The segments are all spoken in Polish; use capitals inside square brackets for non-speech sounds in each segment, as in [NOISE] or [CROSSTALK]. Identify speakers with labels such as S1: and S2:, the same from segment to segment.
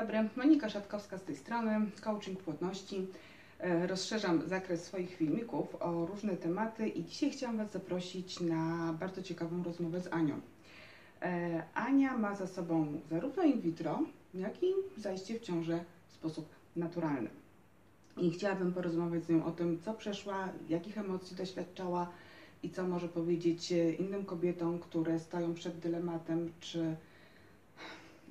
S1: dobry, Monika Szatkowska z tej strony, coaching płodności. E, Rozszerzam zakres swoich filmików o różne tematy i dzisiaj chciałam Was zaprosić na bardzo ciekawą rozmowę z Anią. E, Ania ma za sobą zarówno in vitro, jak i zajście w ciążę w sposób naturalny. I chciałabym porozmawiać z nią o tym, co przeszła, jakich emocji doświadczała i co może powiedzieć e, innym kobietom, które stoją przed dylematem, czy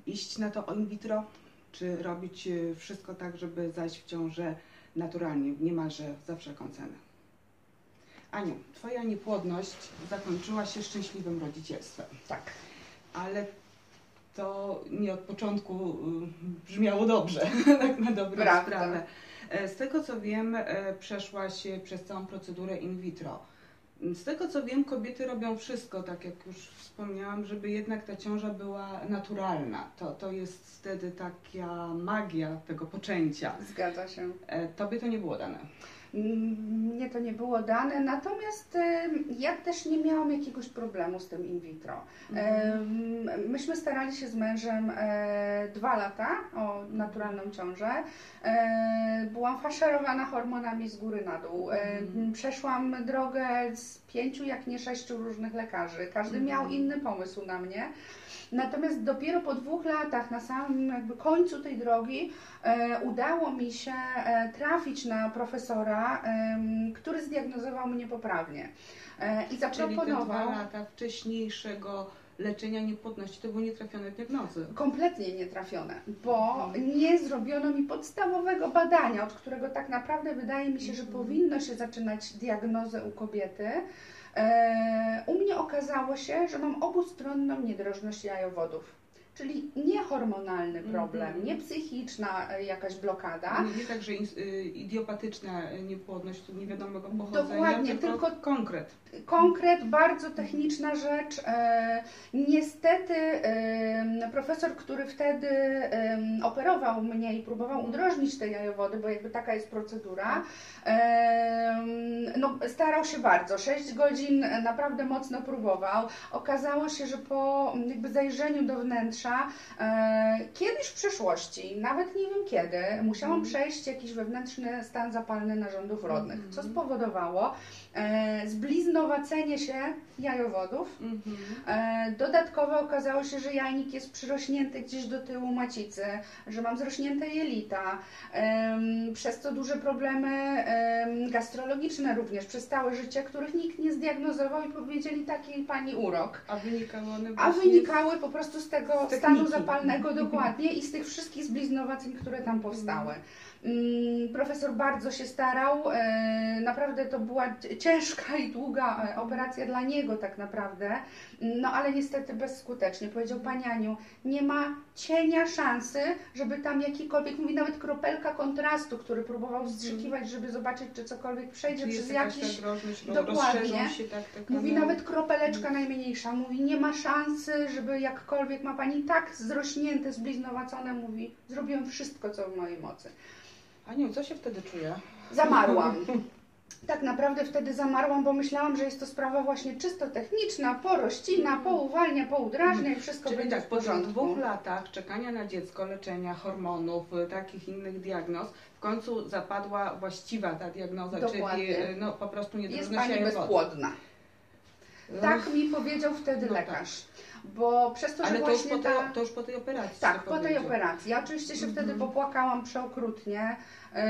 S1: iść na to in vitro, czy robić e, wszystko tak, żeby zajść w ciążę naturalnie, niemalże za wszelką cenę. Aniu, Twoja niepłodność zakończyła się szczęśliwym rodzicielstwem,
S2: Tak.
S1: ale to nie od początku y, brzmiało dobrze, [LAUGHS] tak na dobrą
S2: Prawda.
S1: sprawę. E, Z tego co wiem, e, przeszłaś przez całą procedurę in vitro. Z tego co wiem, kobiety robią wszystko, tak jak już wspomniałam, żeby jednak ta ciąża była naturalna. To, to jest wtedy taka magia tego poczęcia.
S2: Zgadza się.
S1: E, Tobie to nie było dane.
S2: Mnie to nie było dane, natomiast em, ja też nie miałam jakiegoś problemu z tym in vitro. Em, Myśmy starali się z mężem e, dwa lata o naturalną ciążę. E, Byłam faszerowana hormonami z góry na dół. E,
S1: Mhm.
S2: Przeszłam drogę z pięciu, jak nie sześciu różnych lekarzy. Każdy miał
S1: Mhm.
S2: inny pomysł na mnie. Natomiast dopiero po dwóch latach, na samym jakby końcu tej drogi, e, udało mi się e, trafić na profesora, który zdiagnozował mnie poprawnie. E, I
S1: Czyli te dwa
S2: zaproponował.
S1: lata wcześniejszego leczenia niepłodności to były nietrafione diagnozy.
S2: Kompletnie nietrafione, bo
S1: Mhm.
S2: nie zrobiono mi podstawowego badania, od którego tak naprawdę wydaje mi się, że
S1: Mhm.
S2: powinno się zaczynać diagnozę u kobiety. E, u mnie okazało się, że mam obustronną niedrożność jajowodów, czyli nie hormonalny problem,
S1: Mhm.
S2: nie psychiczna e, jakaś blokada.
S1: Nie, nie tak, że y, idiopatyczna niepłodność tu niewiadomego pochodzenia,
S2: Dokładnie,
S1: tylko,
S2: tylko-
S1: konkret.
S2: Konkret, bardzo techniczna rzecz. E, niestety e, profesor, który wtedy e, operował mnie i próbował udrożnić te jajowody, bo jakby taka jest procedura, e, no, starał się bardzo. 6 godzin naprawdę mocno próbował. Okazało się, że po jakby zajrzeniu do wnętrza e, kiedyś w przeszłości, nawet nie wiem kiedy, musiałam
S1: Mhm.
S2: przejść jakiś wewnętrzny stan zapalny narządów rodnych, co
S1: Mhm.
S2: spowodowało e, zbliznowacenie się jajowodów.
S1: Mhm.
S2: E, dodatkowo okazało się, że jajnik jest przyrośnięty gdzieś do tyłu macicy, że mam zrośnięte jelita, przez co duże problemy em, gastrologiczne również przez całe życie, których nikt nie zdiagnozował i powiedzieli taki pani urok.
S1: A wynikały one
S2: A wynikały po prostu z tego
S1: z
S2: stanu zapalnego [LAUGHS] dokładnie i z tych wszystkich zbliznowaceń, które tam powstały. Mm, Profesor bardzo się starał. e, Naprawdę to była ciężka i długa e, operacja dla niego tak naprawdę. No ale niestety bezskutecznie. Powiedział Pani Aniu, nie ma cienia szansy, żeby tam jakikolwiek, mówi nawet kropelka kontrastu, który próbował wstrzykiwać, żeby zobaczyć, czy cokolwiek przejdzie
S1: Czy
S2: przez jakiś
S1: ro-
S2: Dokładnie.
S1: się tak te
S2: Mówi nawet kropeleczka najmniejsza, mówi nie ma szansy, żeby jakkolwiek ma Pani tak zrośnięte, zbliznowacone, mówi zrobiłem wszystko, co w mojej mocy.
S1: Aniu, co się wtedy czuje?
S2: Zamarłam. [LAUGHS] Tak naprawdę wtedy zamarłam, bo myślałam, że jest to sprawa właśnie czysto techniczna, porościna, pouwalnia, poudrażnia i wszystko
S1: Czyli
S2: będzie
S1: tak,
S2: w
S1: po
S2: porządku.
S1: dwóch latach czekania na dziecko, leczenia hormonów, y, takich innych diagnoz, w końcu zapadła właściwa ta diagnoza,
S2: Dokładnie.
S1: czyli no, po prostu
S2: Jest
S1: niedrożność
S2: Pani bezpłodna. Tak mi powiedział wtedy
S1: No tak.
S2: lekarz. Bo przez to, że
S1: Ale to już,
S2: właśnie
S1: po tej,
S2: ta...
S1: to już po tej operacji.
S2: Tak, po tej operacji. Ja oczywiście się wtedy
S1: Mhm.
S2: popłakałam przeokrutnie, yy,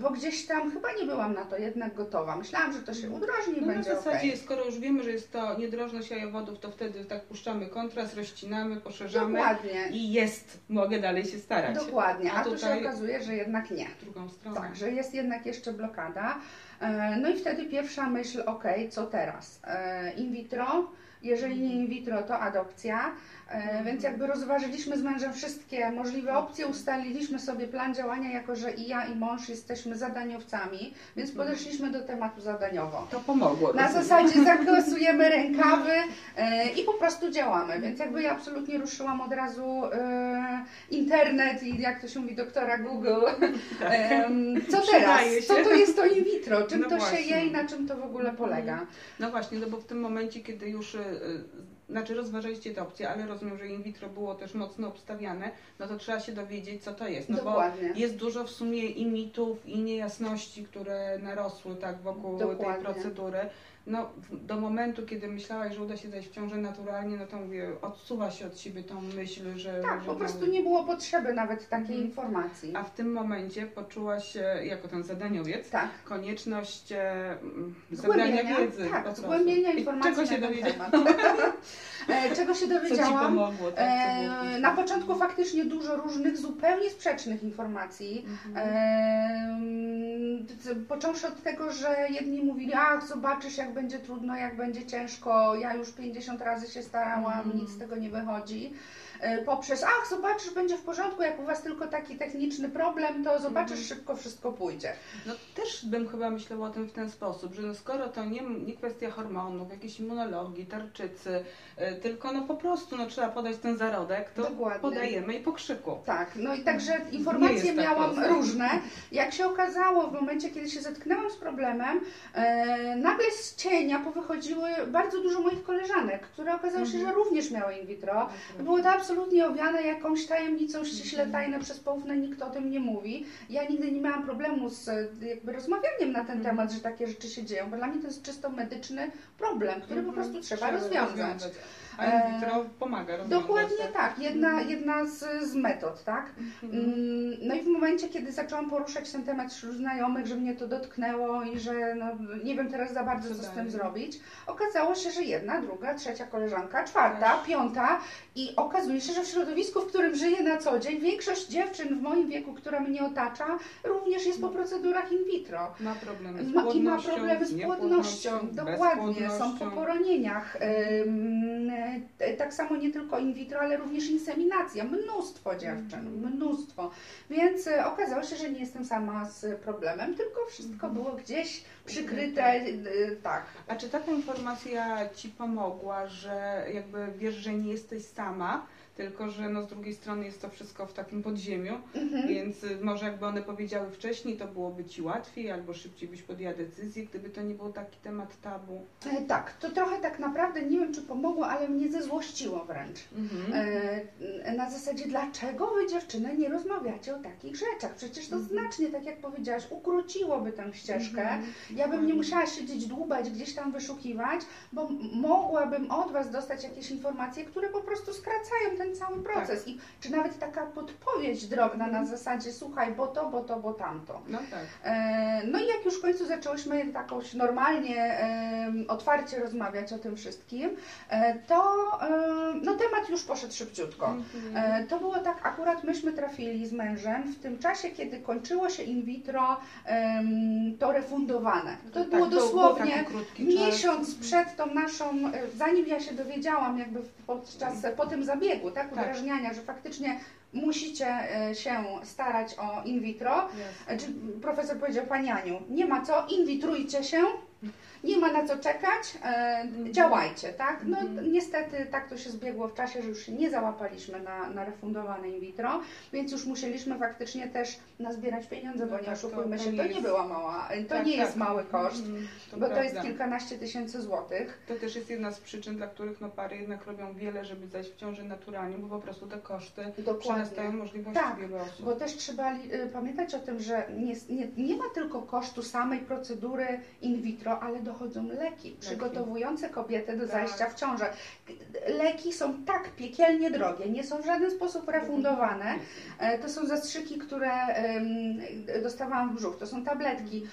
S2: bo gdzieś tam chyba nie byłam na to jednak gotowa. Myślałam, że to się udrożni
S1: No
S2: będzie
S1: zasadzie,
S2: okej.
S1: skoro już wiemy, że jest to niedrożność jajowodów, to wtedy tak puszczamy kontrast, rozcinamy, poszerzamy
S2: Dokładnie.
S1: i jest, mogę dalej się starać.
S2: Dokładnie, a,
S1: A
S2: tu się okazuje, że jednak nie.
S1: W drugą stronę.
S2: Tak, że jest jednak jeszcze blokada. E, No i wtedy pierwsza myśl, ok, co teraz? E, In vitro, jeżeli nie in vitro, to adopcja. E, Więc jakby rozważyliśmy z mężem wszystkie możliwe opcje, ustaliliśmy sobie plan działania, jako że i ja i mąż jesteśmy zadaniowcami, więc podeszliśmy do tematu zadaniowo.
S1: To pomogło.
S2: Na
S1: rozumiem.
S2: zasadzie [LAUGHS] zakasujemy rękawy e, i po prostu działamy. Więc jakby ja absolutnie ruszyłam od razu e, internet i jak to się mówi, doktora Google. [LAUGHS] Em, co teraz?
S1: Się.
S2: Co to jest to in vitro? Czym
S1: No
S2: to się
S1: właśnie.
S2: je i na czym to w ogóle polega?
S1: No właśnie, no bo w tym momencie, kiedy już znaczy rozważaliście te opcje, ale rozumiem, że in vitro było też mocno obstawiane, no to trzeba się dowiedzieć, co to jest. No
S2: Dokładnie.
S1: bo jest dużo w sumie i mitów, i niejasności, które narosły tak wokół
S2: Dokładnie.
S1: tej procedury. No, do momentu, kiedy myślałaś, że uda się zajść w ciążę naturalnie, no to mówię, odsuwa się od siebie tą myśl, że...
S2: Tak,
S1: że
S2: po prostu nie było potrzeby nawet takiej
S1: Mhm.
S2: informacji.
S1: A w tym momencie poczułaś, e, jako ten zadaniowiec,
S2: Tak.
S1: konieczność e, zebrania wiedzy.
S2: tak, zgłębienia
S1: I
S2: informacji
S1: Czego się. [LAUGHS]
S2: E, Czego się dowiedziałam?
S1: pomogło? Tak,
S2: E? Na początku faktycznie dużo różnych, zupełnie sprzecznych informacji.
S1: Mhm.
S2: Począwszy od tego, że jedni mówili, ach, zobaczysz jak będzie trudno, jak będzie ciężko, ja już 50 razy się starałam,
S1: Mhm.
S2: nic z tego nie wychodzi. E, Poprzez, ach, zobaczysz, będzie w porządku, jak u Was tylko taki techniczny problem, to zobaczysz,
S1: Mhm.
S2: szybko wszystko pójdzie.
S1: No też bym chyba myślała o tym w ten sposób, że no skoro to nie, nie kwestia hormonów, jakiejś immunologii, tarczycy, y, tylko no po prostu no trzeba podać ten zarodek, to
S2: Dokładnie.
S1: podajemy i po krzyku.
S2: Tak, no i także informacje
S1: tak
S2: miałam
S1: proste.
S2: różne. Jak się okazało, w momencie, kiedy się zetknęłam z problemem, e, nagle z cienia powychodziły bardzo dużo moich koleżanek, które okazało się,
S1: Mhm.
S2: że również miały in vitro. Było to absolutnie owiane jakąś tajemnicą ściśle
S1: Mhm.
S2: tajne przez poufne, nikt o tym nie mówi. Ja nigdy nie miałam problemu z e, jakby rozmawianiem na ten
S1: Mhm.
S2: temat, że takie rzeczy się dzieją, bo dla mnie to jest czysto medyczny problem, który po
S1: Mhm.
S2: prostu trzeba, rozwiązać.
S1: A in vitro pomaga rozwiązać.
S2: Dokładnie tak, jedna,
S1: Mhm.
S2: jedna z, z metod, tak?
S1: Mhm.
S2: Mm, No i w momencie, kiedy zaczęłam poruszać ten temat wśród znajomych, że mnie to dotknęło i że no, nie wiem teraz za bardzo,
S1: Co
S2: co z tym zrobić, okazało się, że jedna, druga, trzecia koleżanka, czwarta,
S1: Też.
S2: piąta i okazuje się, że w środowisku, w którym żyję na co dzień, większość dziewczyn w moim wieku, która mnie otacza, również jest po procedurach in vitro.
S1: Ma problemy z
S2: Ma, I ma
S1: płodnością,
S2: problemy z płodnością, dokładnie, są po poronieniach. Ym, e, tak samo nie tylko in vitro, ale również inseminacja. Mnóstwo dziewczyn,
S1: Mhm.
S2: mnóstwo. Więc e, okazało się, że nie jestem sama z problemem, tylko wszystko
S1: Mhm.
S2: było gdzieś przykryte, e, tak.
S1: A czy taka informacja Ci pomogła, że jakby wiesz, że nie jesteś sama, tylko że no z drugiej strony jest to wszystko w takim podziemiu,
S2: Mhm.
S1: więc y, może jakby one powiedziały wcześniej, to byłoby Ci łatwiej, albo szybciej byś podjęła decyzję, gdyby to nie był taki temat tabu.
S2: E, Tak, to trochę tak naprawdę, nie wiem czy pomogło, ale mnie zezłościło wręcz.
S1: Mhm.
S2: E, Na zasadzie, dlaczego wy dziewczyny nie rozmawiacie o takich rzeczach? Przecież to
S1: Mhm.
S2: znacznie, tak jak powiedziałaś, ukróciłoby tę ścieżkę.
S1: Mhm.
S2: Ja bym nie musiała siedzieć dłubać, gdzieś tam wyszukiwać, bo mogłabym od Was dostać jakieś informacje, które po prostu skracają ten cały proces. I czy nawet taka podpowiedź drobna na
S1: Mhm.
S2: zasadzie, słuchaj, bo to, bo to, bo tamto.
S1: No tak.
S2: E, No i jak już w końcu zaczęłyśmy takoś normalnie, em, otwarcie rozmawiać o tym wszystkim, e, to em, no, temat już poszedł szybciutko.
S1: Mhm.
S2: E, To było tak, akurat myśmy trafili z mężem w tym czasie, kiedy kończyło się in vitro, to refundowane. To
S1: tak,
S2: było
S1: był
S2: dosłownie
S1: krótki czas.
S2: miesiąc przed tą naszą, e, zanim ja się dowiedziałam jakby podczas, po tym zabiegu, tak,
S1: Tak.
S2: udrażniania, że faktycznie musicie e, się starać o in vitro,
S1: Jasne.
S2: E, Czy profesor powiedział Pani Aniu, nie ma co, inwitrujcie się, nie ma na co czekać, e, działajcie, tak? No
S1: Mhm.
S2: niestety tak to się zbiegło w czasie, że już się nie załapaliśmy na, na refundowane in vitro, więc już musieliśmy faktycznie też nazbierać pieniądze,
S1: No
S2: bo nie
S1: tak, to-
S2: oszukujmy
S1: to
S2: się, to nie
S1: jest-
S2: była mała, to
S1: Tak,
S2: nie jest
S1: tak.
S2: mały koszt,
S1: Mhm,
S2: bo to jest
S1: prawda.
S2: kilkanaście tysięcy złotych.
S1: To też jest jedna z przyczyn, dla których no, pary jednak robią wiele, żeby zajść w ciąży naturalnie, bo po prostu te koszty przerastają
S2: Dokładnie.
S1: możliwości
S2: Tak,
S1: wielu osób.
S2: Bo też trzeba y, pamiętać o tym, że nie, nie, nie ma tylko kosztu samej procedury in vitro, ale dochodzą leki przygotowujące kobietę do
S1: Tak.
S2: zajścia w ciążę. Leki są tak piekielnie drogie, nie są w żaden sposób refundowane. E, To są zastrzyki, które dostawałam w brzuch, to są tabletki.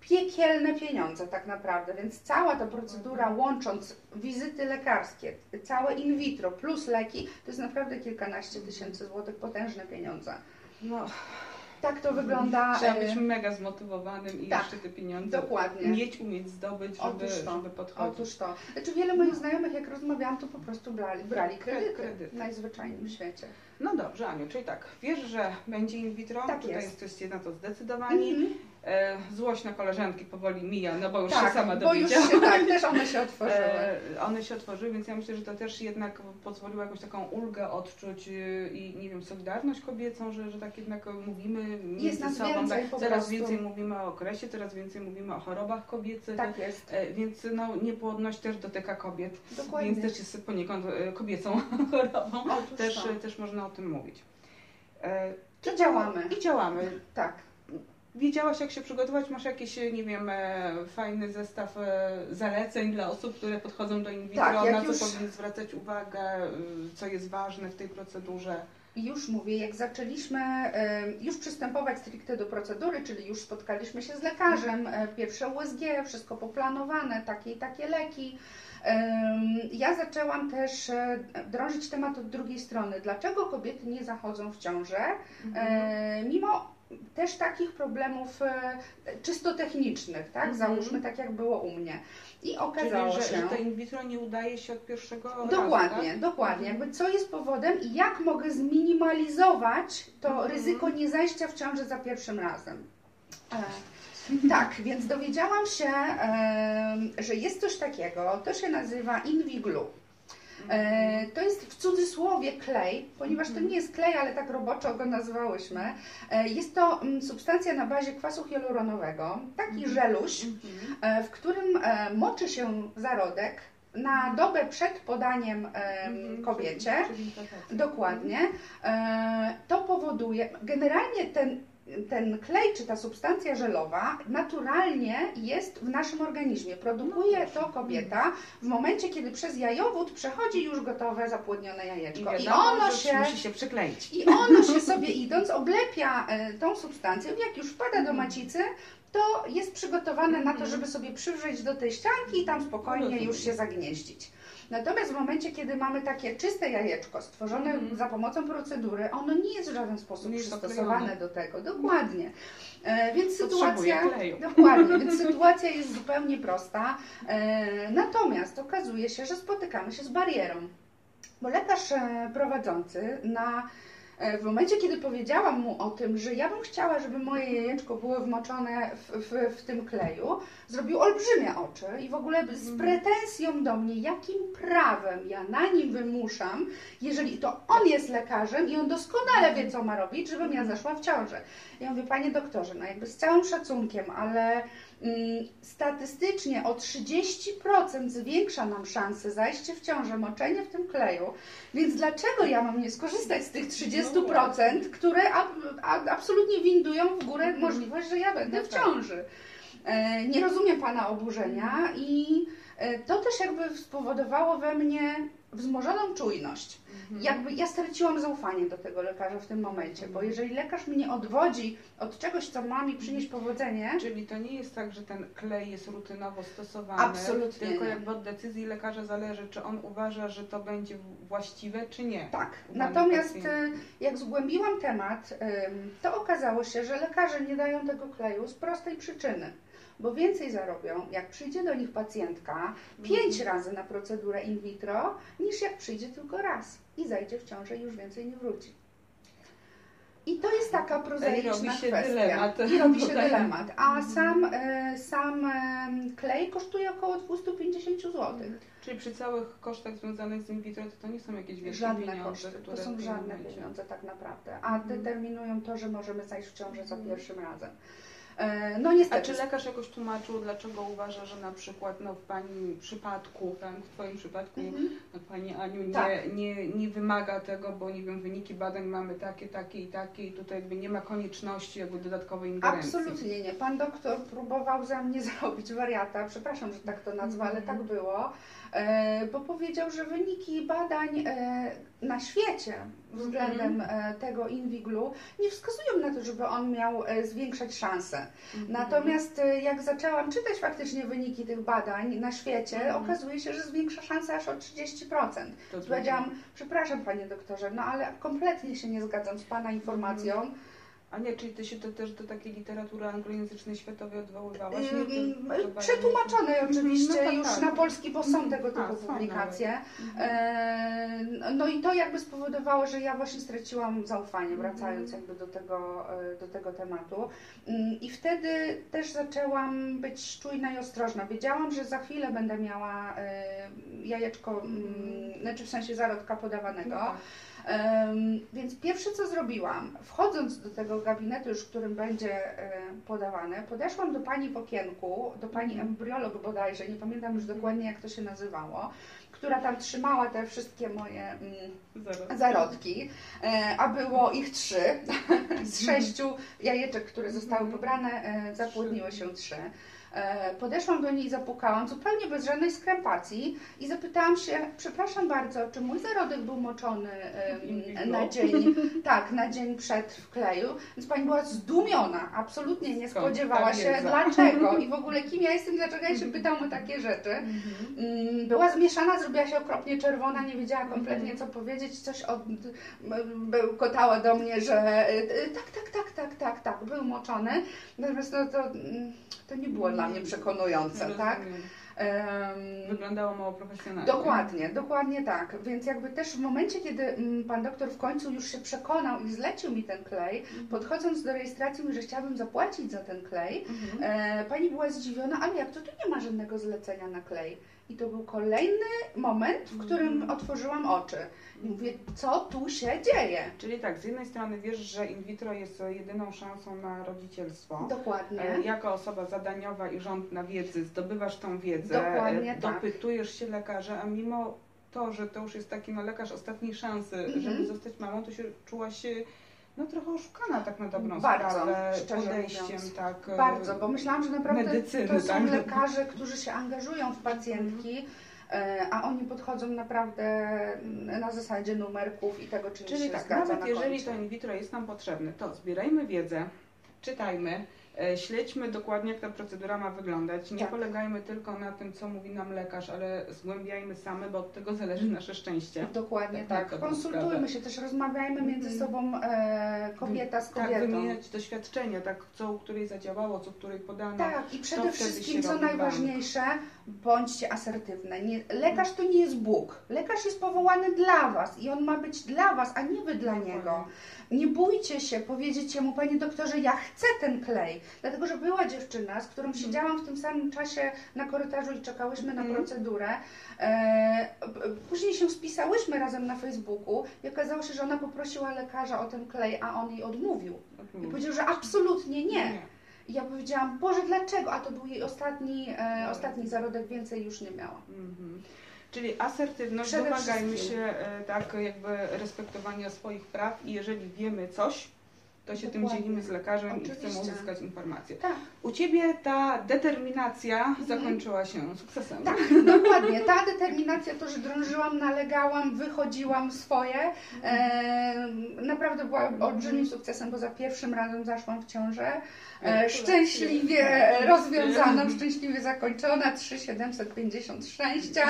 S2: Piekielne pieniądze tak naprawdę, więc cała ta procedura łącząc wizyty lekarskie, całe in vitro plus leki, to jest naprawdę kilkanaście tysięcy złotych, potężne pieniądze.
S1: No,
S2: Tak to wygląda.
S1: trzeba
S2: e,
S1: być mega zmotywowanym i
S2: tak,
S1: jeszcze te pieniądze
S2: dokładnie.
S1: mieć, umieć zdobyć, żeby,
S2: Otóż to.
S1: żeby podchodzić.
S2: Otóż to. Znaczy wiele moich znajomych, jak rozmawiałam, to po prostu brali, brali kredyty
S1: Kredyty.
S2: w najzwyczajniej w świecie.
S1: No dobrze, Aniu, czyli tak, wiesz, że będzie in vitro,
S2: Tak
S1: tutaj
S2: jest.
S1: jesteście na to zdecydowani.
S2: Mhm.
S1: E, złość na koleżanki powoli mija, no bo już
S2: tak,
S1: się sama
S2: bo już
S1: dowiedziała.
S2: się, tak, też one się otworzyły. [LAUGHS]
S1: E, one się otworzyły, więc ja myślę, że to też jednak pozwoliło jakąś taką ulgę odczuć y, i nie wiem, solidarność kobiecą, że, że tak jednak mówimy między
S2: Jest nas
S1: sobą.
S2: więcej
S1: tak, coraz
S2: prostu.
S1: więcej mówimy o okresie, coraz więcej mówimy o chorobach kobiecych.
S2: Tak jest,
S1: E, Więc no, niepłodność też dotyka kobiet,
S2: dokładnie.
S1: więc też jest poniekąd kobiecą [LAUGHS] chorobą.
S2: Otóż
S1: Też,
S2: to.
S1: też można o tym mówić.
S2: I działamy.
S1: I działamy.
S2: Tak.
S1: Wiedziałaś, jak się przygotować? Masz jakiś, nie wiem, e, fajny zestaw e, zaleceń dla osób, które podchodzą do in vitro,
S2: Tak,
S1: na co
S2: już-
S1: powinny zwracać uwagę, co jest ważne w tej procedurze?
S2: I już mówię, jak zaczęliśmy już przystępować stricte do procedury, czyli już spotkaliśmy się z lekarzem, e, pierwsze USG, wszystko poplanowane, takie i takie leki. Ja zaczęłam też e, drążyć temat od drugiej strony. Dlaczego kobiety nie zachodzą w ciążę, e, mimo też takich problemów e, czysto technicznych, tak?
S1: Mhm.
S2: Załóżmy tak, jak było u mnie. I okazało
S1: Czyli, że,
S2: się...
S1: że to in vitro nie udaje się od pierwszego razu,
S2: Dokładnie,
S1: tak?
S2: dokładnie. Jakby co jest powodem i jak mogę zminimalizować to
S1: Mhm.
S2: ryzyko niezajścia w ciąży za pierwszym razem. E, tak, więc dowiedziałam się, że jest coś takiego, to się nazywa Inviglu. E, to jest w cudzysłowie klej, ponieważ to nie jest klej, ale tak roboczo go nazwałyśmy. E, jest to mm, substancja na bazie kwasu hialuronowego, taki
S1: Mhm.
S2: żeluś,
S1: Mhm.
S2: e, w którym moczy się zarodek na dobę przed podaniem em,
S1: Mhm.
S2: kobiecie.
S1: Implantacja.
S2: Dokładnie. To powoduje, generalnie ten, ten klej czy ta substancja żelowa naturalnie jest w naszym organizmie. Produkuje
S1: No
S2: to kobieta w momencie, kiedy przez jajowód przechodzi już gotowe zapłodnione
S1: I,
S2: jajeczko. I,
S1: wiadomo,
S2: ono
S1: że
S2: się
S1: musi się przykleić.
S2: i ono się sobie idąc oblepia e, tą substancją. Jak już wpada do
S1: Mhm.
S2: macicy, to jest przygotowane na to,
S1: Mhm.
S2: żeby sobie przywrzeć do tej ścianki i tam spokojnie już się zagnieździć. Natomiast w momencie, kiedy mamy takie czyste jajeczko stworzone
S1: Mhm.
S2: za pomocą procedury, ono nie jest w żaden sposób
S1: Nie
S2: przystosowane do tego. Dokładnie. E, więc
S1: Potrzebuje
S2: sytuacja.
S1: kleju. [LAUGHS]
S2: Dokładnie, więc sytuacja jest zupełnie prosta. E, natomiast okazuje się, że spotykamy się z barierą. Bo lekarz e, prowadzący na w momencie, kiedy powiedziałam mu o tym, że ja bym chciała, żeby moje jajeczko było wmoczone w, w, w tym kleju, zrobił olbrzymie oczy i w ogóle z
S1: Mhm.
S2: pretensją do mnie, jakim prawem ja na nim wymuszam, jeżeli to on jest lekarzem i on doskonale wie, co ma robić, żebym ja zaszła w ciążę. Ja mówię, panie doktorze, no jakby z całym szacunkiem, ale statystycznie o 30% zwiększa nam szansę zajście w ciążę, moczenie w tym kleju, więc dlaczego ja mam nie skorzystać z tych 30%, które ab, a, absolutnie windują w górę
S1: Mhm.
S2: możliwość, że ja będę
S1: No
S2: w
S1: tak.
S2: ciąży. E, Nie rozumiem Pana oburzenia i e, to też jakby spowodowało we mnie wzmożoną czujność.
S1: Mhm.
S2: Jakby ja straciłam zaufanie do tego lekarza w tym momencie, bo jeżeli lekarz mnie odwodzi od czegoś, co ma mi przynieść powodzenie,
S1: Czyli to nie jest tak, że ten klej jest rutynowo stosowany,
S2: Absolutnie
S1: tylko jakby od decyzji lekarza zależy, czy on uważa, że to będzie właściwe, czy nie.
S2: tak. Natomiast e, jak zgłębiłam temat, to okazało się, że lekarze nie dają tego kleju z prostej przyczyny. Bo więcej zarobią, jak przyjdzie do nich pacjentka pięć razy na procedurę in vitro, niż jak przyjdzie tylko raz i zajdzie w ciążę i już więcej nie wróci. I to jest taka prozaiczna
S1: robi się
S2: kwestia.
S1: dylemat.
S2: I robi się [LAUGHS] dylemat. A
S1: Mhm.
S2: sam, e, sam em, klej kosztuje około 250 zł.
S1: Czyli przy całych kosztach związanych z in vitro to, to nie są jakieś wielkie
S2: Żadne
S1: pieniądze,
S2: koszty, to są żadne pieniądze tak naprawdę, a
S1: Mhm.
S2: determinują to, że możemy zajść w ciążę za
S1: Mhm.
S2: pierwszym razem. E, No
S1: A
S2: niestety,
S1: czy lekarz jakoś tłumaczył, dlaczego uważa, że na przykład no, w Pani przypadku, tak, w Twoim przypadku,
S2: Mhm.
S1: no, Pani Aniu nie,
S2: Tak.
S1: nie, nie wymaga tego, bo nie wiem, wyniki badań mamy takie, takie i takie i tutaj jakby nie ma konieczności jakby dodatkowej ingerencji.
S2: Absolutnie nie. Pan doktor próbował ze mnie [LAUGHS] zrobić wariata, przepraszam, że tak to nazwę, ale
S1: Mhm.
S2: tak było, e, bo powiedział, że wyniki badań e, na świecie względem e, tego Inviglu nie wskazują na to, żeby on miał e, zwiększać szanse.
S1: Mhm.
S2: Natomiast e, jak zaczęłam czytać faktycznie wyniki tych badań na świecie,
S1: Mhm.
S2: okazuje się, że zwiększa szanse aż o 30%.
S1: To
S2: Powiedziałam, przepraszam panie doktorze, no ale kompletnie się nie zgadzam z pana informacją.
S1: A nie, czyli ty się to też do takiej literatury anglojęzycznej światowej odwoływałaś? Nie, to-
S2: Przetłumaczonej
S1: Mhm,
S2: oczywiście
S1: no tak,
S2: już
S1: tak.
S2: na polski, bo są
S1: Mhm.
S2: tego
S1: A,
S2: typu
S1: są
S2: publikacje.
S1: nawet.
S2: E, No i to jakby spowodowało, że ja właśnie straciłam zaufanie,
S1: Mhm.
S2: wracając jakby do tego, e, do tego tematu. Mm, I wtedy też zaczęłam być czujna i ostrożna. Wiedziałam, że za chwilę będę miała e, jajeczko, mm, znaczy w sensie zarodka podawanego.
S1: No tak.
S2: Więc pierwsze co zrobiłam, wchodząc do tego gabinetu już, w którym będzie e, podawane, podeszłam do pani w okienku, do pani
S1: Mhm.
S2: embriolog bodajże, nie pamiętam już dokładnie jak to się nazywało, która tam trzymała te wszystkie moje mm,
S1: Zaraz.
S2: zarodki, e, a było ich trzy. [LAUGHS] Z sześciu jajeczek, które zostały
S1: Mhm.
S2: pobrane, e, zapłodniły się trzy. E, Podeszłam do niej i zapukałam, zupełnie bez żadnej skrępacji i zapytałam się, przepraszam bardzo, czy mój zarodek był moczony na dzień, [LAUGHS] tak, na dzień przed w kleju, więc pani była zdumiona, absolutnie nie
S1: Skąd
S2: spodziewała się, dlaczego [LAUGHS] i w ogóle kim ja jestem, dlaczego ja się pytam o takie rzeczy.
S1: Mhm.
S2: Mm, Była zmieszana, zrobiła się okropnie czerwona, nie wiedziała kompletnie
S1: Mhm.
S2: co powiedzieć, coś od, bełkotała do mnie, że y, y, tak, tak, tak, tak, tak, tak, był moczony. Natomiast no, to, mm, to nie było dla mnie przekonujące, tak?
S1: Rozumiem.
S2: Em,
S1: Wyglądało mało profesjonalnie.
S2: Dokładnie, dokładnie tak. Więc jakby też w momencie, kiedy mm, pan doktor w końcu już się przekonał i zlecił mi ten klej, podchodząc do rejestracji mówi, że chciałabym zapłacić za ten klej,
S1: Mhm.
S2: E, pani była zdziwiona, ale jak to tu nie ma żadnego zlecenia na klej? I to był kolejny moment, w którym
S1: Mhm.
S2: otworzyłam oczy. I mówię, co tu się dzieje?
S1: Czyli tak, z jednej strony wiesz, że in vitro jest e, jedyną szansą na rodzicielstwo.
S2: Dokładnie.
S1: E, Jako osoba zadaniowa i rządna wiedzy zdobywasz tą wiedzę,
S2: Dokładnie
S1: e,
S2: tak.
S1: dopytujesz się lekarza, a mimo to, że to już jest taki no, lekarz ostatniej szansy,
S2: Mhm.
S1: żeby zostać mamą, to się czułaś e, no, trochę oszukana tak na dobrą
S2: Bardzo,
S1: sprawę, podejściem,
S2: mówiąc.
S1: tak. e,
S2: Bardzo, bo myślałam, że naprawdę
S1: medycyny,
S2: to są
S1: tak?
S2: lekarze, którzy się angażują w pacjentki, e, a oni podchodzą naprawdę na zasadzie numerków i tego, czy
S1: Czyli
S2: się
S1: tak, nawet
S2: na
S1: jeżeli to in vitro jest nam potrzebne, to zbierajmy wiedzę, czytajmy, śledźmy dokładnie, jak ta procedura ma wyglądać. Nie
S2: Tak.
S1: polegajmy tylko na tym, co mówi nam lekarz, ale zgłębiajmy same, bo od tego zależy nasze szczęście.
S2: Dokładnie
S1: Tak,
S2: tak. Konsultujmy
S1: sprawę.
S2: się, też rozmawiajmy między
S1: Mhm.
S2: sobą e, kobieta z
S1: Tak,
S2: kobietą.
S1: wymieniać doświadczenia, tak, co u której zadziałało, co u której podano.
S2: Tak, i przede wszystkim, co najważniejsze, bądźcie asertywne. Nie, lekarz to nie jest Bóg. Lekarz jest powołany dla Was i on ma być dla Was, a nie Wy dla niego. Nie bójcie się powiedzieć jemu, Panie doktorze, ja chcę ten klej. Dlatego, że była dziewczyna, z którą siedziałam w tym samym czasie na korytarzu i czekałyśmy na
S1: Mhm.
S2: procedurę. E, później się spisałyśmy razem na Facebooku i okazało się, że ona poprosiła lekarza o ten klej, a on jej odmówił. I powiedział, że absolutnie nie. I ja powiedziałam, Boże, dlaczego? A to był jej ostatni, e, ostatni zarodek, więcej już nie miała.
S1: Mhm. Czyli asertywność,
S2: Przede
S1: domagajmy
S2: wszystkim.
S1: się e, tak jakby respektowania swoich praw i jeżeli wiemy coś, to się tym
S2: Dokładnie.
S1: dzielimy z lekarzem i chcemy
S2: Oczywiście.
S1: uzyskać informacje.
S2: Tak,
S1: U Ciebie ta determinacja zakończyła się sukcesem.
S2: tak, dokładnie. Ta determinacja, to, że drążyłam, nalegałam, wychodziłam swoje, e, naprawdę była olbrzymim sukcesem, bo za pierwszym razem zaszłam w ciążę. E, szczęśliwie rozwiązaną, szczęśliwie zakończona, 3,750 szczęścia,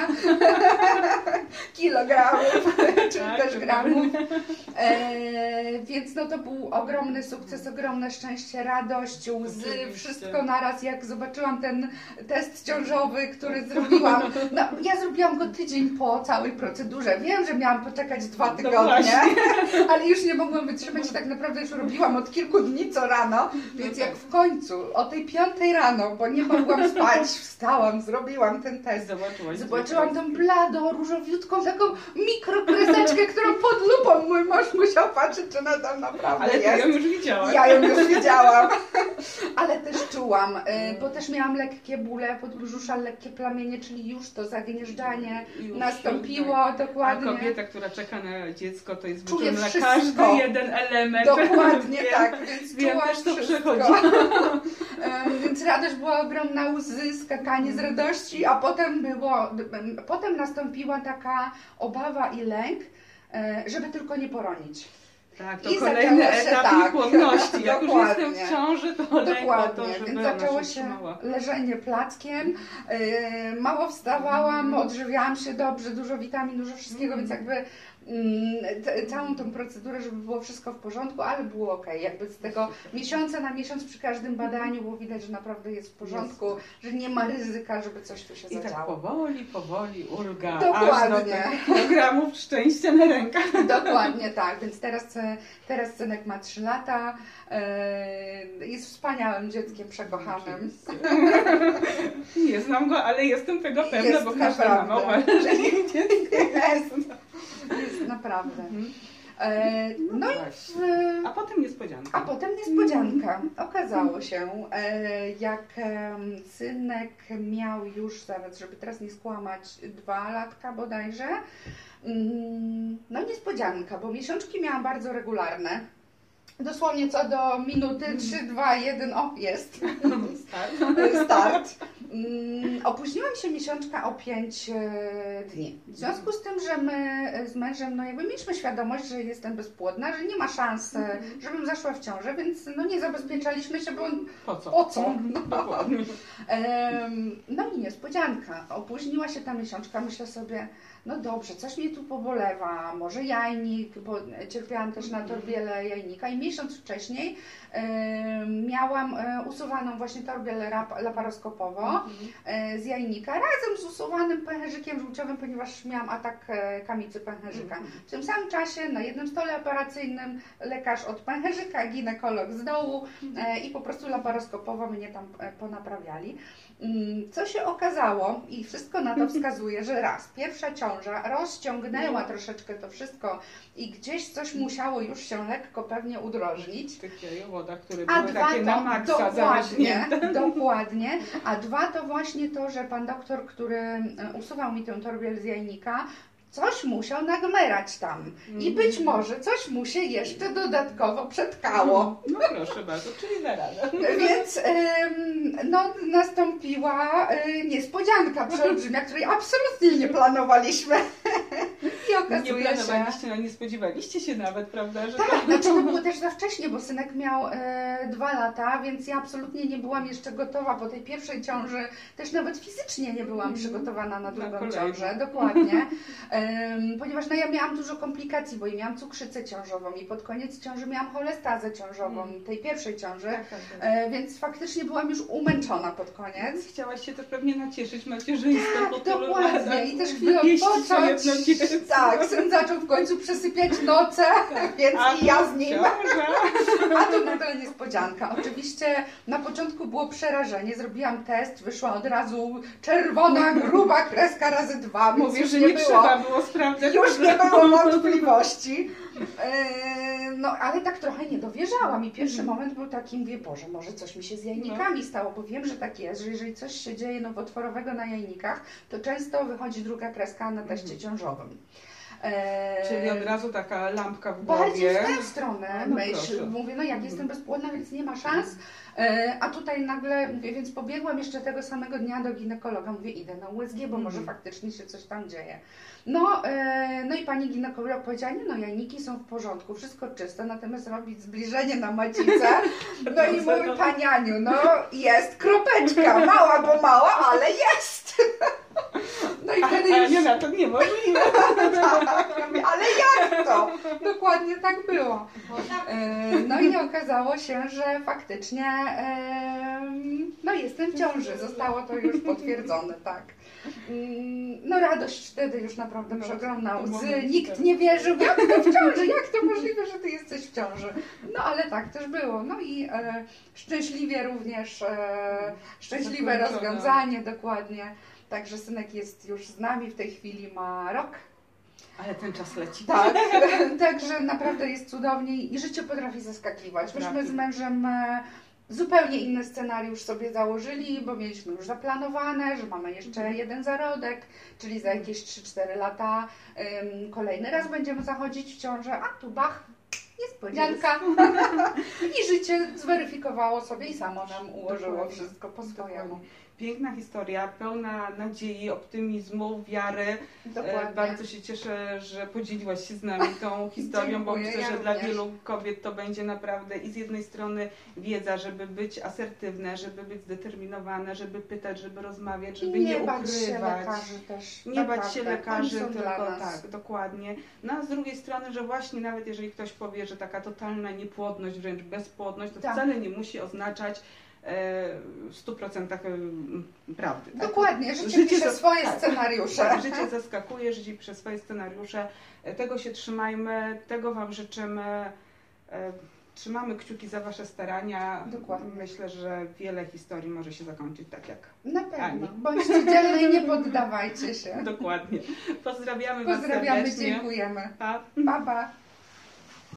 S2: [LAUGHS] kilogramów, czy
S1: Tak,
S2: też gramów. E, więc no to był ogromny sukces, ogromne szczęście, radość, łzy,
S1: Oczywiście.
S2: wszystko naraz, jak zobaczyłam ten test ciążowy, który zrobiłam. No, ja zrobiłam go tydzień po całej procedurze. Wiem, że miałam poczekać dwa
S1: No
S2: tygodnie, [LAUGHS] ale już nie mogłam wytrzymać i tak naprawdę już robiłam od kilku dni co rano, więc
S1: No
S2: jak w końcu o tej piątej rano, bo nie mogłam spać, [LAUGHS] wstałam, zrobiłam ten test.
S1: Zobaczyłaś.
S2: Zobaczyłam tą bladą, różowiutką, taką mikrokreseczkę, którą pod lupą mój mąż musiał patrzeć, czy ona tam naprawdę
S1: Ale
S2: jest.
S1: Już widziałaś.
S2: Ja ją już [LAUGHS] widziałam, [LAUGHS] ale też czułam, y, bo też miałam lekkie bóle podbrzusza, lekkie plamienie, czyli już to zagnieżdżanie
S1: Już,
S2: nastąpiło
S1: tak. A
S2: dokładnie.
S1: kobieta, która czeka na dziecko, to jest
S2: Czuje wszystko.
S1: każdy jeden element.
S2: Dokładnie [LAUGHS]
S1: Wiem,
S2: tak, więc
S1: Wiem, też to
S2: wszystko.
S1: przechodzi.
S2: Więc radość była ogromna, łzy, skakanie z radości, a potem było, potem nastąpiła taka obawa i lęk, e, żeby tylko nie poronić.
S1: Tak, to
S2: I
S1: kolejny etap
S2: tak.
S1: płodności. Jak już jestem w ciąży, to
S2: Dokładnie,
S1: to, żeby
S2: więc zaczęło
S1: się
S2: leżenie plackiem. Yy, mało wstawałam,
S1: Mm.
S2: odżywiałam się dobrze, dużo witamin, dużo wszystkiego,
S1: Mm.
S2: więc jakby całą tą procedurę, żeby było wszystko w porządku, ale było ok. Jakby z tego miesiąca na miesiąc przy każdym badaniu było widać, że naprawdę jest w porządku, że nie ma ryzyka, żeby coś tu się
S1: I tak
S2: zadziało.
S1: powoli, powoli ulga, aż
S2: Dokładnie.
S1: do tych kilogramów szczęścia na rękach.
S2: Dokładnie tak, więc teraz, e, teraz synek ma 3 lata, e, jest wspaniałym dzieckiem przekochanym.
S1: Nie znam go, ale jestem tego pewna,
S2: Jest
S1: bo każda mama jej dziecko
S2: Jest, naprawdę.
S1: Mhm.
S2: E, no i
S1: Właśnie.
S2: w,
S1: A potem niespodzianka.
S2: a potem niespodzianka. Okazało się, e, jak em, synek miał już, zaraz, żeby teraz nie skłamać, dwa latka bodajże, mm, no niespodzianka, bo miesiączki miałam bardzo regularne. Dosłownie co do minuty 3, 2, 1, o jest.
S1: Start. [LAUGHS]
S2: start. Mm, Opóźniła mi się miesiączka o 5 dni. W związku z tym, że my e, z mężem, no jakby mieliśmy świadomość, że jestem bezpłodna, że nie ma szans, e, żebym zaszła w ciążę, więc no nie zabezpieczaliśmy się, bo
S1: Po co?
S2: Po co? [LAUGHS]
S1: No, dokładnie.
S2: Em, No i niespodzianka. Opóźniła się ta miesiączka. Myślę sobie, no dobrze, coś mnie tu pobolewa, może jajnik, bo cierpiałam też na torbielę jajnika i miesiąc wcześniej miałam e, usuwaną właśnie torbielę laparoskopową e, z jajnika razem z usuwanym pęcherzykiem żółciowym, ponieważ miałam atak e, kamicy pęcherzyka. W tym samym czasie na jednym stole operacyjnym lekarz od pęcherzyka, ginekolog z dołu e, i po prostu laparoskopowo mnie tam e, ponaprawiali. Mm, Co się okazało i wszystko na to [LAUGHS] wskazuje, że raz, pierwsza ciąża rozciągnęła troszeczkę to wszystko i gdzieś coś musiało już się lekko pewnie udrożnić.
S1: W tych jajowodach, które
S2: A
S1: były
S2: dwa
S1: takie na
S2: to
S1: maksa
S2: dokładnie, dokładnie. [LAUGHS] A dwa to właśnie to, że pan doktor, który e, usuwał mi tę torbiel z jajnika, coś musiał nagmerać tam. I
S1: Mhm.
S2: być może coś mu się jeszcze dodatkowo przetkało.
S1: No proszę bardzo, czyli da radę. [LAUGHS]
S2: Więc no, nastąpiła e, niespodzianka przeolbrzymia, której absolutnie nie planowaliśmy. [LAUGHS] I
S1: Nie
S2: okazuje się...
S1: planowaliście, no nie spodziewaliście się nawet, prawda, że
S2: Tak, znaczy to było [LAUGHS] też za wcześnie, bo synek miał e, dwa lata, więc ja absolutnie nie byłam jeszcze gotowa po tej pierwszej ciąży, też nawet fizycznie nie byłam przygotowana na drugą
S1: kolejną.
S2: ciążę, dokładnie, Em, ponieważ no, ja miałam dużo komplikacji, bo i miałam cukrzycę ciążową i pod koniec ciąży miałam cholestazę ciążową,
S1: Mm.
S2: tej pierwszej ciąży,
S1: Tak, tak, tak.
S2: e, więc faktycznie byłam już umęczona pod koniec.
S1: Chciałaś się też pewnie nacieszyć macierzyństwem po tylu
S2: Dokładnie i też chwilę odpocząć. Tak, syn zaczął w końcu przesypiać noce, [LAUGHS] więc
S1: A
S2: i ja z nim.
S1: ciąża.
S2: A tu nagle niespodzianka. Oczywiście na początku było przerażenie. Zrobiłam test, wyszła od razu czerwona, gruba kreska razy dwa.
S1: Mówię, że nie,
S2: było,
S1: trzeba było sprawdzać.
S2: Już nie było wątpliwości. Eee, No, ale tak trochę nie dowierzałam i pierwszy
S1: Mhm.
S2: moment był taki, mówię, Boże, może coś mi się z jajnikami stało, bo wiem, że tak jest, że jeżeli coś się dzieje nowotworowego na jajnikach, to często wychodzi druga kreska na teście
S1: Mhm.
S2: ciążowym. Eee,
S1: Czyli od razu taka lampka w
S2: Bardziej
S1: głowie.
S2: w tę stronę
S1: No
S2: myśl. Mówię, no jak
S1: Mhm.
S2: jestem bezpłodna, więc nie ma szans. E, a tutaj nagle, mówię, więc pobiegłam jeszcze tego samego dnia do ginekologa. Mówię, idę na USG, bo może faktycznie się coś tam dzieje. No, e, no i pani ginekolog powiedziała, nie no, jajniki są w porządku, wszystko czyste, natomiast robić zbliżenie na macicę. [LAUGHS] No i mówię, pani Aniu, no jest kropeczka, mała, bo mała, ale jest. [LAUGHS] No i wtedy już...
S1: nie, na to niemożliwe. [LAUGHS]
S2: Tak, ale jak to? Dokładnie tak było. E, No i okazało się, że faktycznie no jestem w ciąży. Zostało to już potwierdzone, tak. Mm, No radość wtedy już naprawdę
S1: No,
S2: przeogromna. Łzy. Nikt nie wierzył, jak to w ciąży, jak to możliwe, że ty jesteś w ciąży. No ale tak też było. No i e, szczęśliwie również, e, szczęśliwe
S1: Zakończone.
S2: rozwiązanie, dokładnie. Także synek jest już z nami, w tej chwili ma rok.
S1: Ale ten czas leci.
S2: Tak, [LAUGHS] także naprawdę jest cudownie i życie potrafi zaskakiwać. Myśmy z mężem e, zupełnie inny scenariusz sobie założyli, bo mieliśmy już zaplanowane, że mamy jeszcze jeden zarodek, czyli za jakieś 3-4 lata kolejny raz będziemy zachodzić w ciążę, a tu bach, niespodzianka. [LAUGHS] I życie zweryfikowało sobie i samo nam ułożyło wszystko po swojemu.
S1: Piękna historia, pełna nadziei, optymizmu, wiary.
S2: Dokładnie.
S1: E, Bardzo się cieszę, że podzieliłaś się z nami tą [LAUGHS] historią, bo myślę,
S2: ja
S1: że dla
S2: również.
S1: wielu kobiet to będzie naprawdę i z jednej strony wiedza, żeby być asertywne, żeby być zdeterminowane, żeby pytać, żeby rozmawiać, żeby
S2: I
S1: nie,
S2: nie bać się lekarzy też.
S1: Nie bać się lekarzy, tylko
S2: dla
S1: tak, dokładnie. No a z drugiej strony, że właśnie nawet jeżeli ktoś powie, że taka totalna niepłodność, wręcz bezpłodność, to
S2: Tak.
S1: wcale nie musi oznaczać w 100% e, prawdy. tak?
S2: Dokładnie, życie, pisze
S1: za-
S2: swoje
S1: tak.
S2: scenariusze.
S1: Tak, życie zaskakuje, życie przez swoje scenariusze. E, Tego się trzymajmy, tego Wam życzymy. E, Trzymamy kciuki za Wasze starania.
S2: Dokładnie.
S1: Myślę, że wiele historii może się zakończyć tak jak.
S2: Na pewno.
S1: Ani.
S2: Bądźcie dzielne i nie poddawajcie się. [LAUGHS]
S1: Dokładnie. Pozdrawiamy Was
S2: Pozdrawiamy,
S1: serdecznie.
S2: dziękujemy.
S1: Pa.
S2: Pa, pa.